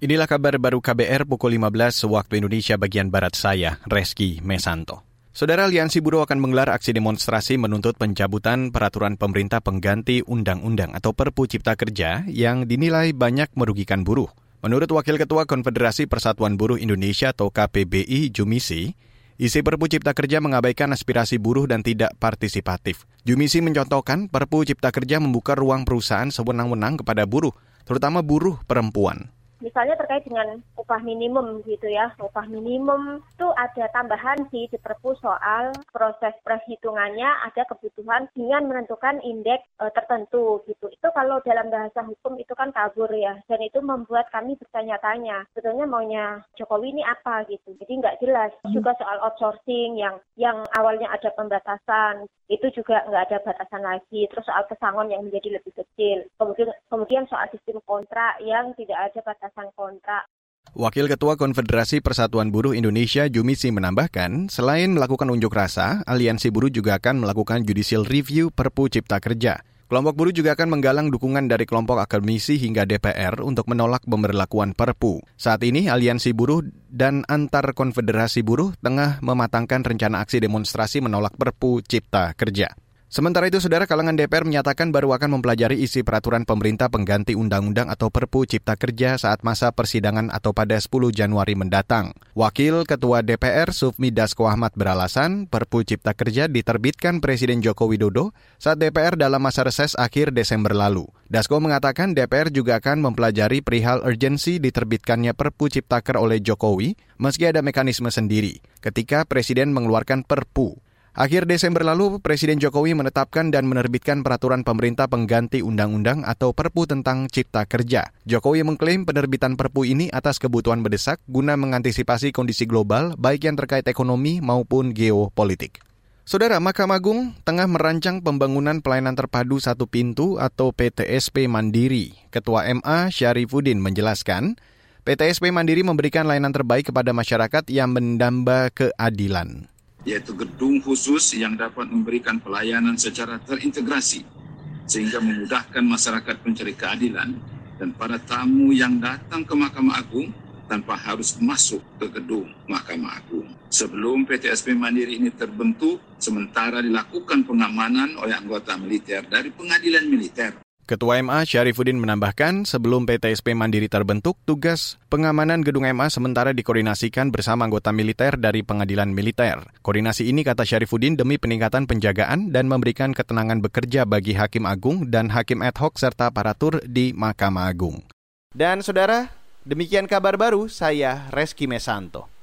Inilah kabar baru KBR pukul 15 waktu Indonesia bagian Barat saya, Reski Mesanto. Saudara Aliansi Buruh akan menggelar aksi demonstrasi menuntut pencabutan peraturan pemerintah pengganti undang-undang atau Perpu Cipta Kerja yang dinilai banyak merugikan buruh. Menurut Wakil Ketua Konfederasi Persatuan Buruh Indonesia atau KPBI Jumisi, isi Perpu Cipta Kerja mengabaikan aspirasi buruh dan tidak partisipatif. Jumisi mencontohkan Perpu Cipta Kerja membuka ruang perusahaan sewenang-wenang kepada buruh, terutama buruh perempuan misalnya terkait dengan upah minimum gitu ya. Upah minimum itu ada tambahan sih di Perpu soal proses perhitungannya ada kebutuhan dengan menentukan indeks e, tertentu gitu. Itu kalau dalam bahasa hukum itu kan kabur ya. Dan itu membuat kami bertanya-tanya, sebetulnya maunya Jokowi ini apa gitu. Jadi nggak jelas. Juga soal outsourcing yang yang awalnya ada pembatasan, itu juga nggak ada batasan lagi. Terus soal pesangon yang menjadi lebih kecil. Kemudian kemudian soal sistem kontrak yang tidak ada batasan kontrak. Wakil Ketua Konfederasi Persatuan Buruh Indonesia Jumisi menambahkan, selain melakukan unjuk rasa, aliansi buruh juga akan melakukan judicial review Perpu Cipta Kerja. Kelompok buruh juga akan menggalang dukungan dari kelompok akademisi hingga DPR untuk menolak pemberlakuan Perpu. Saat ini, aliansi buruh dan antar konfederasi buruh tengah mematangkan rencana aksi demonstrasi menolak Perpu Cipta Kerja. Sementara itu, saudara kalangan DPR menyatakan baru akan mempelajari isi peraturan pemerintah pengganti undang-undang atau Perpu Cipta Kerja saat masa persidangan atau pada 10 Januari mendatang. Wakil Ketua DPR Sufmi Dasko Ahmad beralasan Perpu Cipta Kerja diterbitkan Presiden Joko Widodo saat DPR dalam masa reses akhir Desember lalu. Dasko mengatakan DPR juga akan mempelajari perihal urgensi diterbitkannya Perpu Ciptaker oleh Jokowi meski ada mekanisme sendiri ketika Presiden mengeluarkan Perpu. Akhir Desember lalu, Presiden Jokowi menetapkan dan menerbitkan peraturan pemerintah pengganti undang-undang atau Perpu tentang Cipta Kerja. Jokowi mengklaim penerbitan Perpu ini atas kebutuhan mendesak guna mengantisipasi kondisi global baik yang terkait ekonomi maupun geopolitik. Saudara Mahkamah Agung tengah merancang pembangunan pelayanan terpadu satu pintu atau PTSP Mandiri. Ketua MA Syarifuddin menjelaskan, PTSP Mandiri memberikan layanan terbaik kepada masyarakat yang mendamba keadilan yaitu gedung khusus yang dapat memberikan pelayanan secara terintegrasi sehingga memudahkan masyarakat mencari keadilan dan para tamu yang datang ke Mahkamah Agung tanpa harus masuk ke gedung Mahkamah Agung. Sebelum PTSP Mandiri ini terbentuk, sementara dilakukan pengamanan oleh anggota militer dari pengadilan militer Ketua MA Syarifuddin menambahkan, sebelum PTSP Mandiri terbentuk, tugas pengamanan gedung MA sementara dikoordinasikan bersama anggota militer dari pengadilan militer. Koordinasi ini, kata Syarifuddin, demi peningkatan penjagaan dan memberikan ketenangan bekerja bagi Hakim Agung dan Hakim ad hoc serta aparatur di Mahkamah Agung. Dan saudara, demikian kabar baru, saya Reski Mesanto.